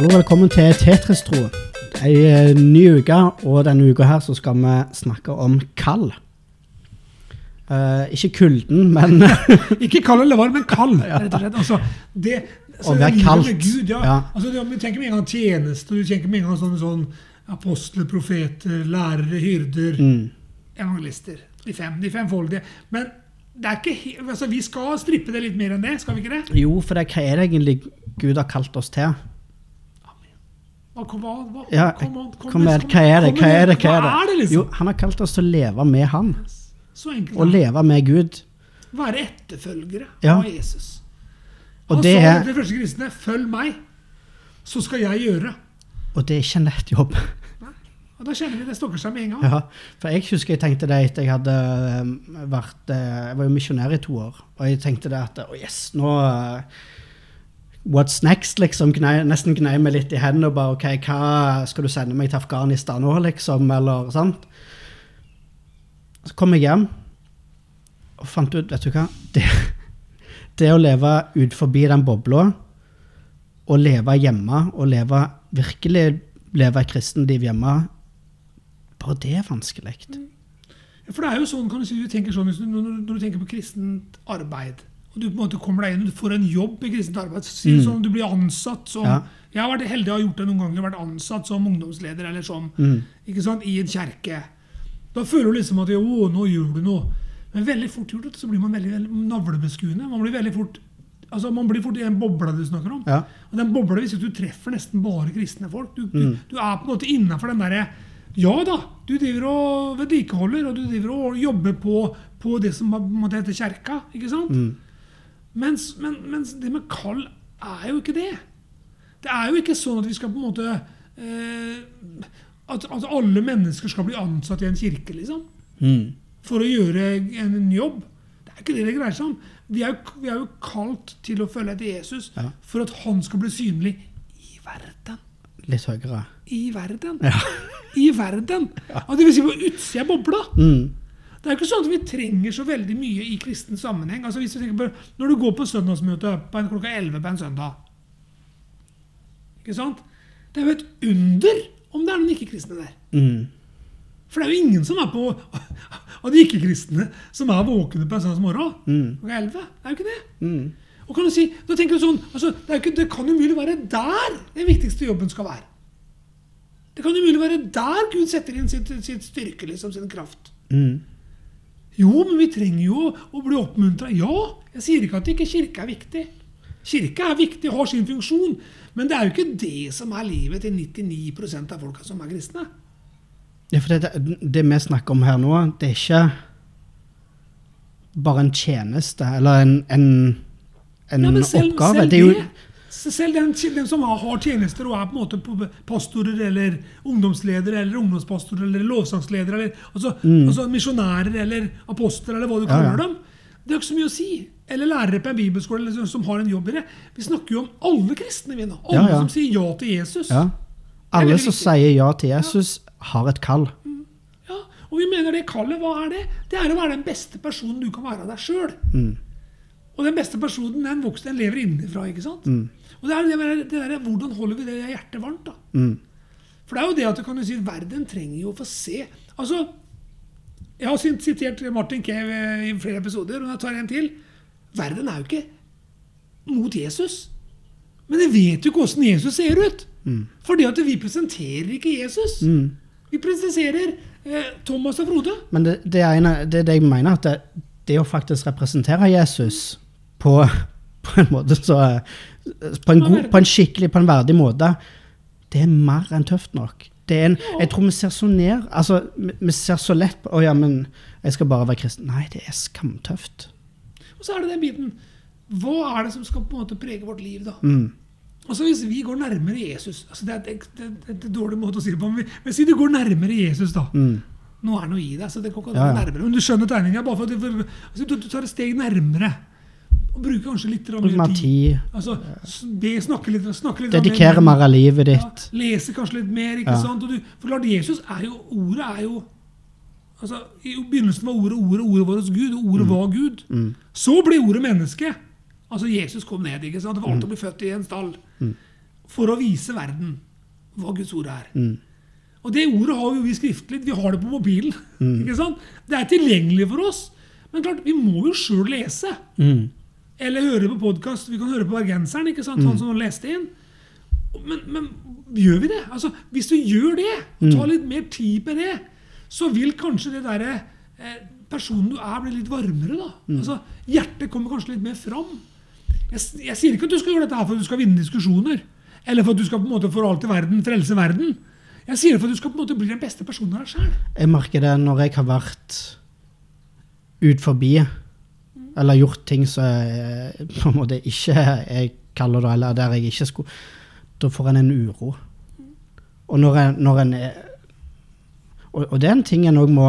Hallo, velkommen til Tetris-tro. Ei eh, ny uke, og denne uka her så skal vi snakke om kall. Eh, ikke kulden, men Ikke kald eller varm, men kald. rett og slett. Altså, det, Å det er kaldt. Gud, ja. Ja. Altså, det, du tenker med en gang tjeneste, du tenker med en gang sånne sånn apostler, profeter, lærere, hyrder, mm, evangelister. De fem, de femfoldige. Men det er ikke, altså, vi skal strippe det litt mer enn det, skal vi ikke det? Jo, for det, hva er det egentlig Gud har kalt oss til? Hva, hva, Ja, kom, Kom med, hva er det? Hva er det? Hva er det? Hva er det liksom? Jo, han har kalt oss til å leve med han, Så enkelt. er leve med Gud. Være etterfølgere Ja. av Jesus. Og Han det sa til de første kristne 'følg meg, så skal jeg gjøre'. Og det er ikke en lett jobb. Og Da kjenner vi det stokker seg med en gang. Ja, for jeg husker jeg tenkte det etter jeg hadde eh, vært eh, Jeg var jo misjonær i to år, og jeg tenkte det at Å, yes, nå What's next? liksom, gnei, Nesten gnei meg litt i hendene og bare OK, hva skal du sende meg til Afghanistan nå, liksom? Eller sant? Så kom jeg hjem og fant ut, vet du hva Det, det å leve ut forbi den bobla, og leve hjemme, og leve virkelig leve et kristenliv hjemme bare det er vanskelig. For det er jo sånn, kan du si, du tenker sånn når du tenker på kristent arbeid, og du på en måte kommer deg inn og du får en jobb i kristent arbeid, sier du sånn, du blir ansatt som Ja. Jeg har vært heldig og har gjort det noen ganger, vært ansatt som ungdomsleder eller sånn, Mm. ikke sant, i en kjerke. Da føler du liksom at jo, nå gjør du noe. Men veldig fort gjort, så blir man veldig, veldig navlebeskuende. Man blir veldig fort altså man blir fort i den bobla du snakker om. Ja. Og den bobla hvis du treffer nesten bare kristne folk. Du, du, Mm. du er på en måte innafor den derre Ja da, du driver og vedlikeholder, og du driver og jobber på, på det som måte heter kjerka. ikke sant? Mm. Mens, men, mens det med kall er jo ikke det. Det er jo ikke sånn at vi skal på en måte eh, at, at alle mennesker skal bli ansatt i en kirke, liksom. Mm. For å gjøre en, en jobb. Det er ikke det det greier seg om. Vi er, jo, vi er jo kalt til å følge etter Jesus Ja. for at han skal bli synlig i verden. Litt høyere. I verden. Ja. I verden. Ja. det vil si på utsida av bobla. Mm. Det er ikke sånn at vi trenger så veldig mye i kristen sammenheng. Altså hvis vi tenker på, Når du går på søndagsmøte på en klokka 11 på en søndag Ikke sant? Det er jo et under om det er noen ikke-kristne der. Mm. For det er jo ingen som er på av de ikke-kristne som er våkne på en søndagsmorgen Mm. klokka 11. Det er jo ikke det. Mm. Og kan du si, da tenker du sånn, altså, det, ikke, det kan jo mulig være der den viktigste jobben skal være. Det kan jo mulig være der Gud setter inn sitt, sitt styrke, liksom, sin kraft. Mm. Jo, men vi trenger jo å bli oppmuntra. Ja, jeg sier ikke at ikke kirke er viktig. Kirke er viktig, har sin funksjon. Men det er jo ikke det som er livet til 99% av folka som er kristne. Ja, for det, det, det vi snakker om her nå, det er ikke bare en tjeneste eller en, en, en Ja, selv, oppgave. selv det er det, selv den, den som har, tjenester og er på en måte pastorer eller ungdomsledere eller ungdomspastorer eller lovsangsledere eller altså, altså misjonærer eller apostler eller hva du kaller Ja, ja. dem. Det er ikke så mye å si. Eller lærere på en bibelskole eller som, har en jobb i det. Vi snakker jo om alle kristne. vi. Alle Ja, som sier ja til Jesus. Alle som sier ja til Jesus, har et kall. Ja, og vi mener det kallet, hva er det? Det er å være den beste personen du kan være av deg sjøl. Mm. Og den beste personen den vokser, den lever innenfra. ikke sant? Mm. Og det er det, det der, Hvordan holder vi det hjertet varmt? da? Mm. For det er jo det at du kan jo si, verden trenger jo å få se Altså, Jeg har sitert Martin Cave eh, i flere episoder, og jeg tar en til. Verden er jo ikke mot Jesus. Men jeg vet jo ikke åssen Jesus ser ut. Fordi at vi presenterer ikke Jesus. Mm. Vi presenterer eh, Thomas og Frode. Men det, det, ene, det er det jeg mener, at det, det å faktisk representere Jesus på, på en måte så på en, god, på en skikkelig, på en verdig måte, det er mer enn tøft nok. Det er en, jeg tror vi ser så ned altså, vi, ser så lett på Å ja, men jeg skal bare være kristen. Nei, det er skamtøft. Og så er det den biten. Hva er det som skal på en måte prege vårt liv, da? Mm. Altså Hvis vi går nærmere Jesus altså det, er, det, det, det en dårlig måte å si det på, men, si du går nærmere Jesus, da. Mm. Nå er det noe i deg, så det går ikke Ja, ja. nærmere. Men du skjønner tegninga. bare for at det, altså, du, du tar et steg nærmere. Og bruker kanskje litt mer tid. Altså, be, snakke litt, snakke litt Dedikere mer av livet Ja, ditt. lese kanskje litt mer. ikke Ja. sant? Du, for klart, Jesus er jo Ordet er jo altså, I begynnelsen var ordet ordet, ordet var hos Gud, og ordet Mm. var Gud. Så ble ordet menneske. Altså Jesus kom ned. ikke sant? Det var alt å bli født i en stall. for å vise verden hva Guds ord er. Mm. Og det ordet har jo vi skriftlig. Vi har det på mobilen. Mm. ikke sant? Det er tilgjengelig for oss. Men klart, vi må jo sjøl lese. Mm. Eller høre på podkast. Vi kan høre på bergenseren, ikke sant? Mm. han som leste inn. Men, men gjør vi det? Altså, Hvis du gjør det, og Mm. tar litt mer tid på det, så vil kanskje det derre eh, personen du er, bli litt varmere. da. Mm. Altså, Hjertet kommer kanskje litt mer fram. Jeg, jeg sier ikke at du skal gjøre dette her for at du skal vinne diskusjoner. Eller for at du skal på en måte for alt i verden frelse verden. Jeg sier det for at du skal på en måte bli den beste personen av deg sjøl. Jeg merker det når jeg har vært ut forbi, eller gjort ting som på en måte ikke jeg kaller det, eller der jeg ikke skulle Da får en en uro. Og når en, når en er og, og det er en ting en òg må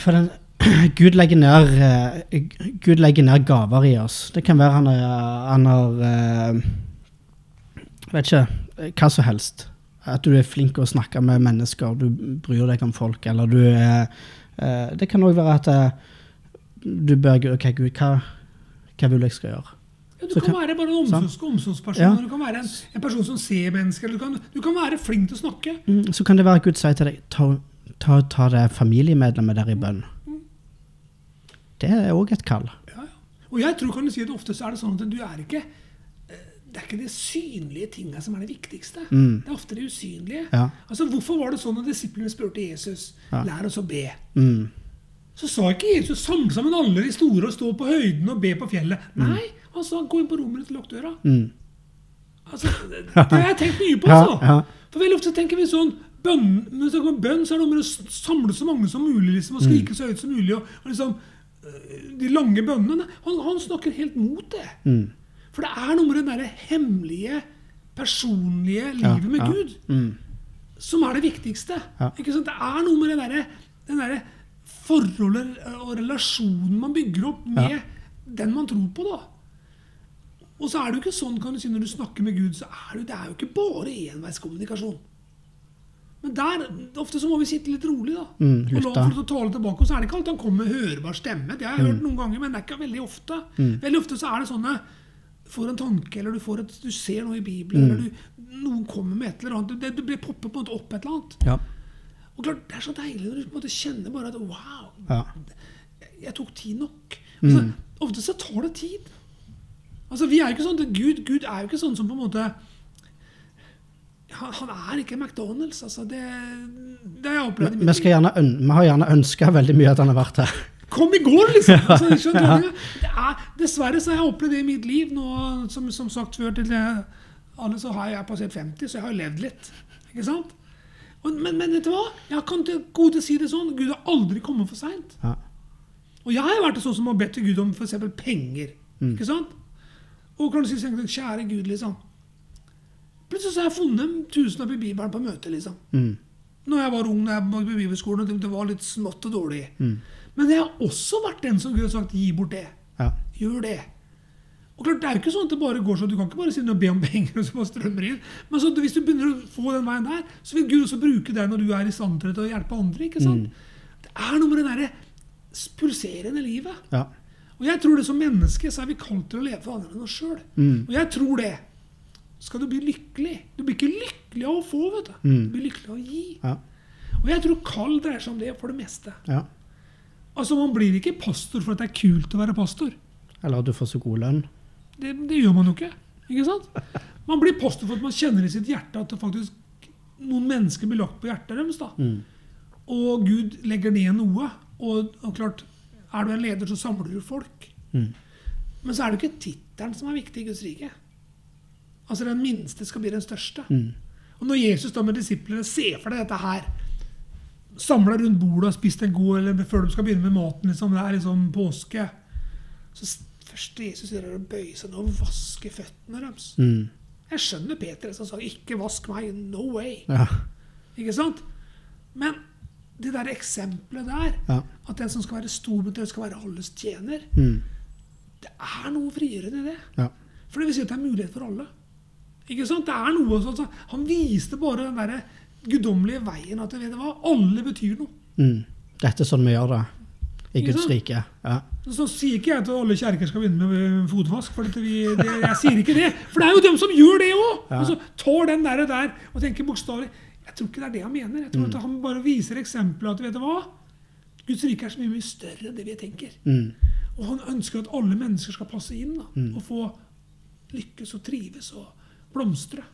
For den, Gud legger ned eh, Gud legger ned gaver i oss. Det kan være han, har eh, Vet ikke. Hva som helst. At du er flink til å snakke med mennesker, du bryr deg om folk, eller du er eh, Det kan òg være at du bør OK, Gud, hva, hva vil jeg skal gjøre? Ja, du kan, kan- være bare en omsorgs, omsorgsperson, Ja. du kan være en, en person som ser mennesker. Du kan, du kan være flink til å snakke. Mm, Så kan det være Gud sier til deg ta, ta, ta det familiemedlemmet der i bønn. Det er òg et kall. Ja, ja. Og jeg tror kan du si at ofte så er det sånn at du er ikke eh, Det er ikke de synlige tinga som er det viktigste. Mm. Det er ofte det usynlige. Ja. Altså, Hvorfor var det sånn at disiplene spurte Jesus Ja. lær oss å be? Mm. Så sa ikke Jesus samle sammen alle de store og stå på høyden og be på fjellet. Nei, han sa gå inn på rommet til lukk døra. Mm. Altså, det, det har jeg tenkt mye på. Altså. ja. For veldig ofte tenker vi sånn bønn, Når vi snakker om bønn, så er det om å samle så mange som mulig liksom, og skrike så høyt som mulig. Og, og liksom, øh, De lange bønnene. Han, han snakker helt mot det. Mm. For det er noe med det derre hemmelige, personlige Ja, livet med ja. Gud Mm. som er det viktigste. Ja. Ikke sant? Det er noe med det derre den derre forholdet og relasjonen man bygger opp med den man tror på. da. Og så er det jo ikke sånn, kan du si, når du snakker med Gud, så er det, det er jo ikke bare enveiskommunikasjon. Men der, ofte så må vi sitte litt rolig, da. Mm, og la få tale tilbake. Og så er det ikke alltid han kommer med hørbar stemme. Det har jeg hørt noen ganger, men det er ikke veldig ofte. Veldig ofte så er det sånne får en tanke, eller du, får et, du ser noe i Bibelen, eller du, noen kommer med et eller annet. Det, det blir popper på en måte opp et eller annet. Ja. Og klart, Det er så deilig når du på en måte kjenner bare at wow, ja. jeg tok tid nok. Altså, Mm. Ofte så tar det tid. Altså, vi er jo ikke sånn, Gud, Gud er jo ikke sånn som på en måte Han, han er ikke McDonald's. altså Det, det har jeg opplevd Vi, skal gjerne vi har gjerne ønska veldig mye at han har vært her. Kom i går, liksom! Altså, du? det er, dessverre så har jeg opplevd det i mitt liv. nå, Som, som sagt før til alle så har jeg passert 50, så jeg har levd litt. Ikke sant? Men, men vet du hva? Jeg kan til gode si det sånn. Gud har aldri kommet for seint. Ja. Og jeg har vært sånn som har bedt til Gud om f.eks. penger. Ikke sant? Og kan du si sånn, Kjære Gud, liksom. Plutselig så har jeg funnet en tusenlapp i Bibelen på møte. liksom. Mm. Når jeg var ung når jeg var på bibelskolen og det var litt smått og dårlig. Mm. Men jeg har også vært den som Gud har sagt 'gi bort det'. Ja. Gjør det. Og klart, Det er jo ikke sånn at det bare går sånn, Du kan ikke bare si og be om penger, og så bare strømmer inn. Men så, hvis du begynner å få den veien der, så vil Gud også bruke deg når du er i stand til å hjelpe andre. ikke sant? Det er noe med det derre pulserende livet. Ja. Og jeg tror det som menneske så er vi kalt til å leve for andre enn oss sjøl. Mm. Og jeg tror det. Skal du bli lykkelig Du blir ikke lykkelig av å få, vet du. Mm. Du blir lykkelig av å gi. Ja. Og jeg tror kall dreier seg om det for det meste. ja. Altså, Man blir ikke pastor for at det er kult å være pastor. Eller at du får så god lønn. Det, det gjør man jo ikke. ikke sant? Man blir pastor for at man kjenner i sitt hjerte at det faktisk noen mennesker blir lagt på hjertet deres. da. Mm. Og Gud legger ned noe. Og, og klart, er du en leder, så samler du folk. Mm. Men så er det ikke tittelen som er viktig i Guds rike. Altså Den minste skal bli den største. Mm. Og når Jesus da med disiplene ser for deg dette her Samla rundt bordet og spist en god eller før de skal begynne med maten, liksom, det er liksom påske Så s- først Jesus gjør er å bøye seg ned og vaske føttene deres. Mm. Jeg skjønner Peter som sa 'ikke vask meg'. No way. Ja. Ikke sant? Men det der eksempelet der, Ja. at den som skal være stor, skal være alles tjener, Mm. det er noe frigjørende i det. Ja. For det vil si at det er mulighet for alle. Ikke sant? Det er noe sånn, så Han viste bare den der guddommelige veien at vet du hva, alle betyr noe. Mm. Dette er sånn vi gjør det. I Guds rike. Ja. Så sier ikke jeg at alle kjerker skal begynne med fotvask. for vi, det, Jeg sier ikke det. For det er jo dem som gjør det òg! Ja. Og så tar den der, og der og tenker bokstavelig. Jeg tror ikke det er det han mener. Jeg tror at Han bare viser eksempelet at vet du hva? Guds rike er så mye, mye større enn det vi tenker. Mm. Og han ønsker at alle mennesker skal passe inn da, og få lykkes og trives og blomstre.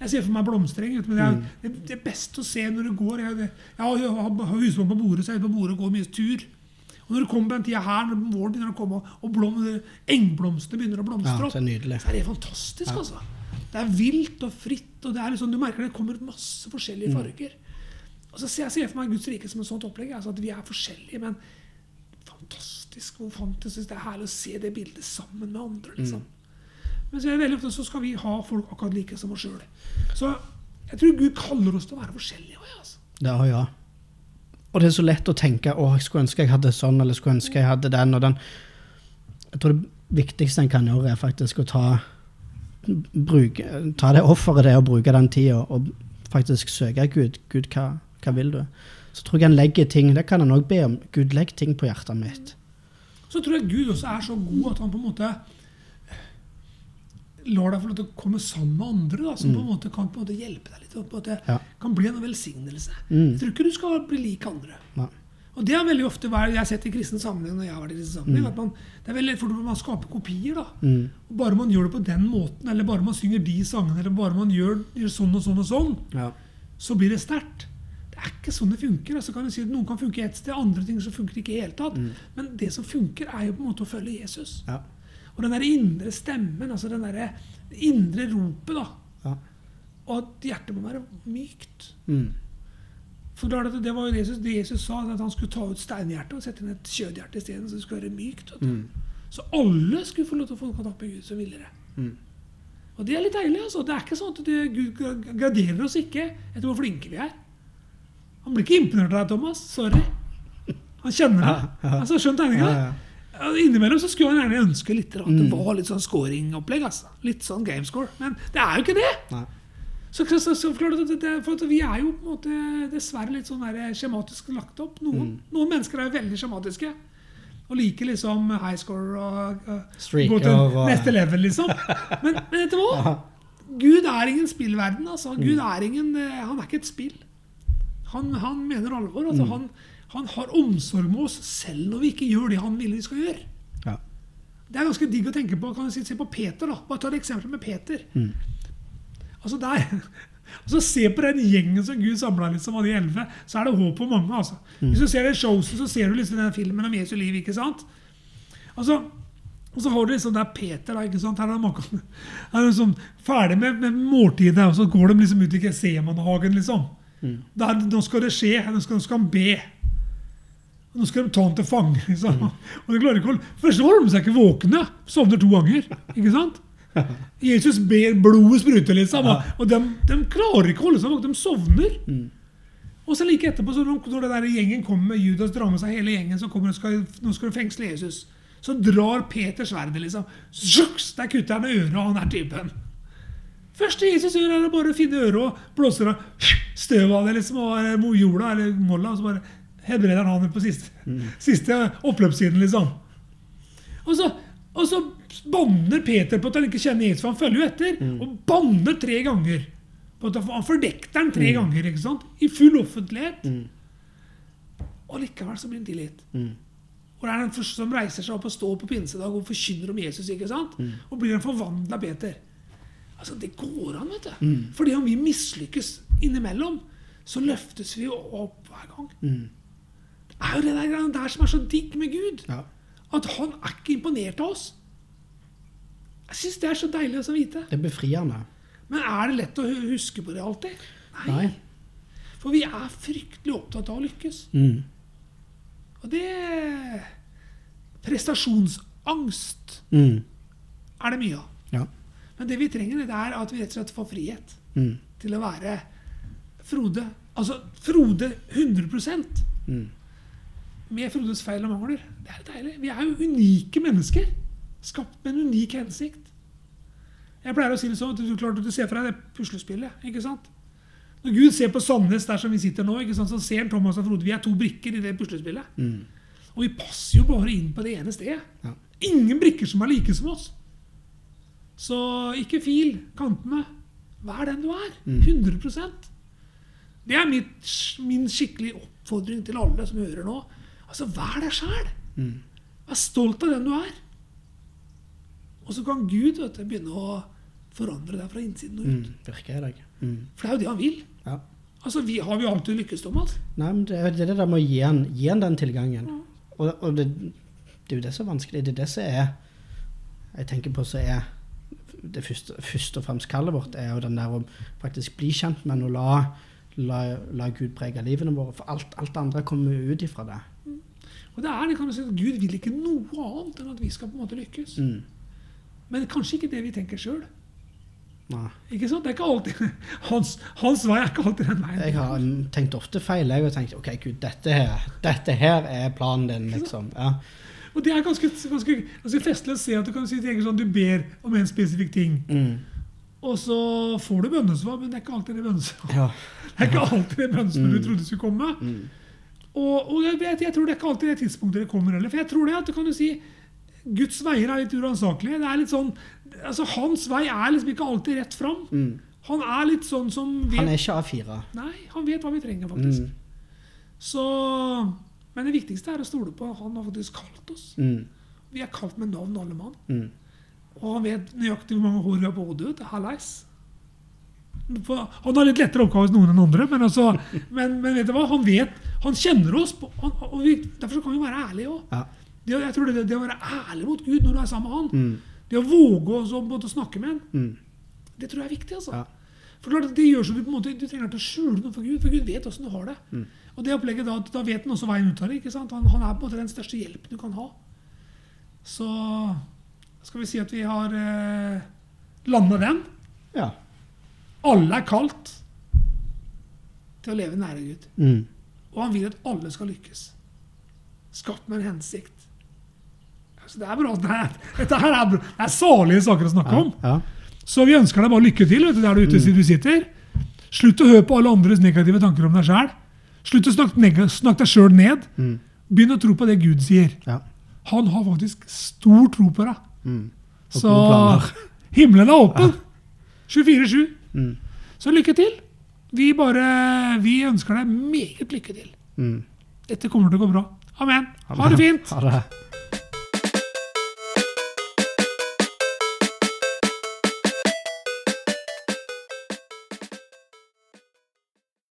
Jeg ser for meg blomstring, men det er, det, det er best å se når du går. Jeg, jeg, jeg har husmann på bordet, så jeg er på bordet og går mye tur. Og når du kommer på den tida her, når våren begynner å komme, og blom, engblomstene begynner å blomstre ja, opp, så så er det fantastisk, altså. Det er vilt og fritt, og det er liksom, du merker det kommer masse forskjellige farger. Og så ser jeg ser for meg Guds rike som et sånt opplegg. Altså at vi er forskjellige, men fantastisk hvor fantastisk det er herlig å se det bildet sammen med andre. liksom. Men så er det veldig ofte så skal vi ha folk akkurat like som oss sjøl. Så jeg tror Gud kaller oss til å være forskjellige. også, Altså. Det har ja. Og det er så lett å tenke å, jeg skulle ønske jeg hadde sånn, eller skulle ønske jeg hadde den og den. Jeg tror det viktigste en kan gjøre, er faktisk å ta, bruke, ta det offeret det er å bruke den tida, og faktisk søke Gud. Gud, hva, hva vil du? Så tror jeg en legger ting Det kan en òg be om. Gud, legg ting på hjertet mitt. Så tror jeg Gud også er så god at han på en måte lar deg få lov til å komme sammen med andre da, som på en måte kan på en måte hjelpe deg litt. Og på en måte Ja. kan bli en velsignelse. Mm. Jeg tror ikke du skal bli lik andre. Nei. Og det har veldig ofte vært, jeg har sett i kristen sammenheng når jeg har vært i kristen sammenheng, at man, det er veldig fort man skaper kopier. da. Mm. Og Bare man gjør det på den måten, eller bare man synger de sangene, eller bare man gjør, gjør sånn og sånn og sånn, Ja. så blir det sterkt. Det er ikke sånn det funker. altså kan si at Noen kan funke ett sted, andre ting så funker det ikke i hele tatt. Men det som funker, er jo på en måte å følge Jesus. Ja. Og den der indre stemmen, altså den der indre ropet, da. Ja. Og at hjertet må være mykt. Mm. For klart Det var jo det Jesus, det Jesus sa, at han skulle ta ut steinhjertet og sette inn et kjødhjerte isteden. Så det skulle være mykt. Mm. Så alle skulle få lov til å få kontakt med Gud som ville det. Mm. Og det er litt deilig. altså. Det er ikke sånn at det, Gud graderer oss ikke etter hvor flinke vi er. Han blir ikke imponert av deg, Thomas. Sorry. Han kjenner det. Ja, ja. Altså, skjønt tegninga? Ja, ja. Innimellom så skulle han gjerne ønske litt at det Mm. var litt sånn scoring-opplegg. altså. Litt sånn gamescore. Men det er jo ikke det! Nei. Så, så, så, så det, Vi er jo på en måte dessverre litt sånn der skjematisk lagt opp. Noen, noen mennesker er jo veldig skjematiske. Og liker liksom high score og uh, Streaker gå til og- neste level, liksom. Men, men vet du hva? Gud er ingen spillverden. altså. Gud er ingen, eh, Han er ikke et spill. Han, han mener alvor. altså. Han, han har omsorg med oss selv når vi ikke gjør det han vil vi skal gjøre. Ja. Det er ganske digg å tenke på. Kan du si, Se på Peter. da. Bare ta et eksempel med Peter. Altså der, altså Se på den gjengen som Gud samla liksom, av de elleve. Så er det håp for mange. altså. Hvis du ser det showsen, så ser du liksom den filmen om Jesu liv. ikke sant? Altså, og så har du liksom Det er Peter. da, ikke sant? Her er de han er liksom ferdig med, med måltidet, og så går de liksom ut i Gesemanhagen. liksom. Der, nå skal det skje. Nå skal, nå skal han be. Nå skal de ta han til fange. liksom. Og de klarer ikke å Først holder de seg ikke våkne. Sovner to ganger. ikke sant? Jesus ber, blodet sprute, liksom. Ja. og de, de klarer ikke å holde seg våkne. De sovner. Og så like etterpå, så når, den der gjengen kommer med Judas, drar med seg hele gjengen så kommer og skal, nå skal du fengsle Jesus, så drar Peter sverdet, liksom. Sjuks, Der kutter han øret, av han er typen. første Jesus gjør, er å bare finne øret og blåser av støv av det, liksom, og jorda eller molla, og så bare helbreder han på siste, siste oppløpssiden, liksom. Og så, og så banner Peter på at han ikke kjenner Jesus, for han følger jo etter. Og banner tre ganger. Han fordekter han tre ganger ikke sant? i full offentlighet. Og likevel så blir han tilgitt. Og det er den første som reiser seg opp og står på pinsedag og forkynner om Jesus. ikke sant? Og blir en forvandla Peter. Altså, Det går an, vet du. Fordi om vi mislykkes innimellom, så løftes vi jo opp hver gang. Det er jo det der, der som er så digg med Gud. Ja. At han er ikke imponert av oss. Jeg syns det er så deilig å vite. Det er befriende. Men er det lett å huske på det alltid? Nei. For vi er fryktelig opptatt av å lykkes. Mm. Og det Prestasjonsangst Mm. er det mye av. Ja. Men det vi trenger, det er at vi rett og slett får frihet Mm. til å være Frode. Altså Frode 100 Mm. Med Frodes feil og mangler. Det er deilig. Vi er jo unike mennesker. Skapt med en unik hensikt. Jeg pleier å si det sånn at du, klart at du ser for deg det puslespillet. ikke sant? Når Gud ser på Sandnes der som vi sitter nå, sant, så ser han Thomas og Frode. Vi er to brikker i det puslespillet. Mm. Og vi passer jo bare inn på det ene stedet. Ja. Ingen brikker som er like som oss. Så ikke fil kantene. Vær den du er. 100% Det er mitt, min skikkelig oppfordring til alle som hører nå. Altså, Vær deg sjæl. Mm. Vær stolt av den du er. Og så kan Gud vet begynne å forandre deg fra innsiden og ut. Mm. Virker jeg deg. Mm. For det er jo det han vil. Ja. Altså, vi Har vi alltid lykkes, Thomas? Nei, men det er det er det der med å gi han, gi han den tilgangen. Og, og det, det er jo det som er vanskelig. Det er det som er Jeg tenker på som er det første, først og fremst kallet vårt, er jo den der å faktisk bli kjent med og la, la, la Gud prege livene våre. For alt, alt det andre kommer ut ifra det. Og det er det kan man si, at Gud vil ikke noe annet enn at vi skal på en måte lykkes. Mm. Men kanskje ikke det vi tenker sjøl. Ikke sant? Det er ikke alltid hans, hans vei er ikke alltid den veien. Jeg har tenkt ofte feil. Jeg har tenkt ok, Gud, dette her, dette her er planen din, liksom. Ja. Og det er ganske, ganske, ganske festlig å se at du kan si tenker sånn, du ber om en spesifikk ting, Mm. og så får du bønnesvar, men det er ikke alltid det bønnesvaret ja. Det er ikke alltid det bønnesvaret du Mm. trodde skulle komme. Mm. Og, og jeg, vet, jeg tror det er ikke alltid det tidspunktet det kommer heller. For jeg tror det at du kan jo si Guds veier er litt uransakelige. Det er litt sånn, altså Hans vei er liksom ikke alltid rett fram. Mm. Han er litt sånn som vet Han er ikke A4. Nei, han vet hva vi trenger, faktisk. Mm. Så, men det viktigste er å stole på at han har faktisk kalt oss. Mm. Vi er kalt med navn alle mann. Mm. Og han vet nøyaktig hvor mange hår vi har på hodet. Hallais. Han har litt lettere oppgave enn noen enn andre, men, altså, men, men vet du hva? Han vet, han kjenner oss. Han, og vi, derfor så kan vi være ærlige òg. Ja. Det, jeg tror det, det å være ærlig mot Gud når du er sammen med han, Mm. det å våge å måte, snakke med han, Mm. det tror jeg er viktig. altså. Ja. For klart, det gjør så du på en måte, du trenger ikke å skjule noe for Gud, for Gud vet åssen du har det. Mm. Og det opplegget da, da vet han også veien ut av det. ikke sant? Han, han er på en måte den største hjelpen du kan ha. Så skal vi si at vi har eh, landa den. ja. Alle er kalt til å leve nære Gud. Mm. Og han vil at alle skal lykkes. Skapt med en hensikt. Altså, det er bra. Det er, dette her er, bra. det er salige saker å snakke om. ja. Så vi ønsker deg bare lykke til vet du, der du ute du sitter. Slutt å høre på alle andres negative tanker om deg sjæl. Slutt å snakke, snakke deg sjøl ned. Mm. Begynn å tro på det Gud sier. ja. Han har faktisk stor tro på deg. Mm. Så himmelen er åpen. 24-7. Mm. Så lykke til. Vi bare Vi ønsker deg meget lykke til. Mm. Dette kommer til å gå bra. Amen. Ha det fint. Ha det.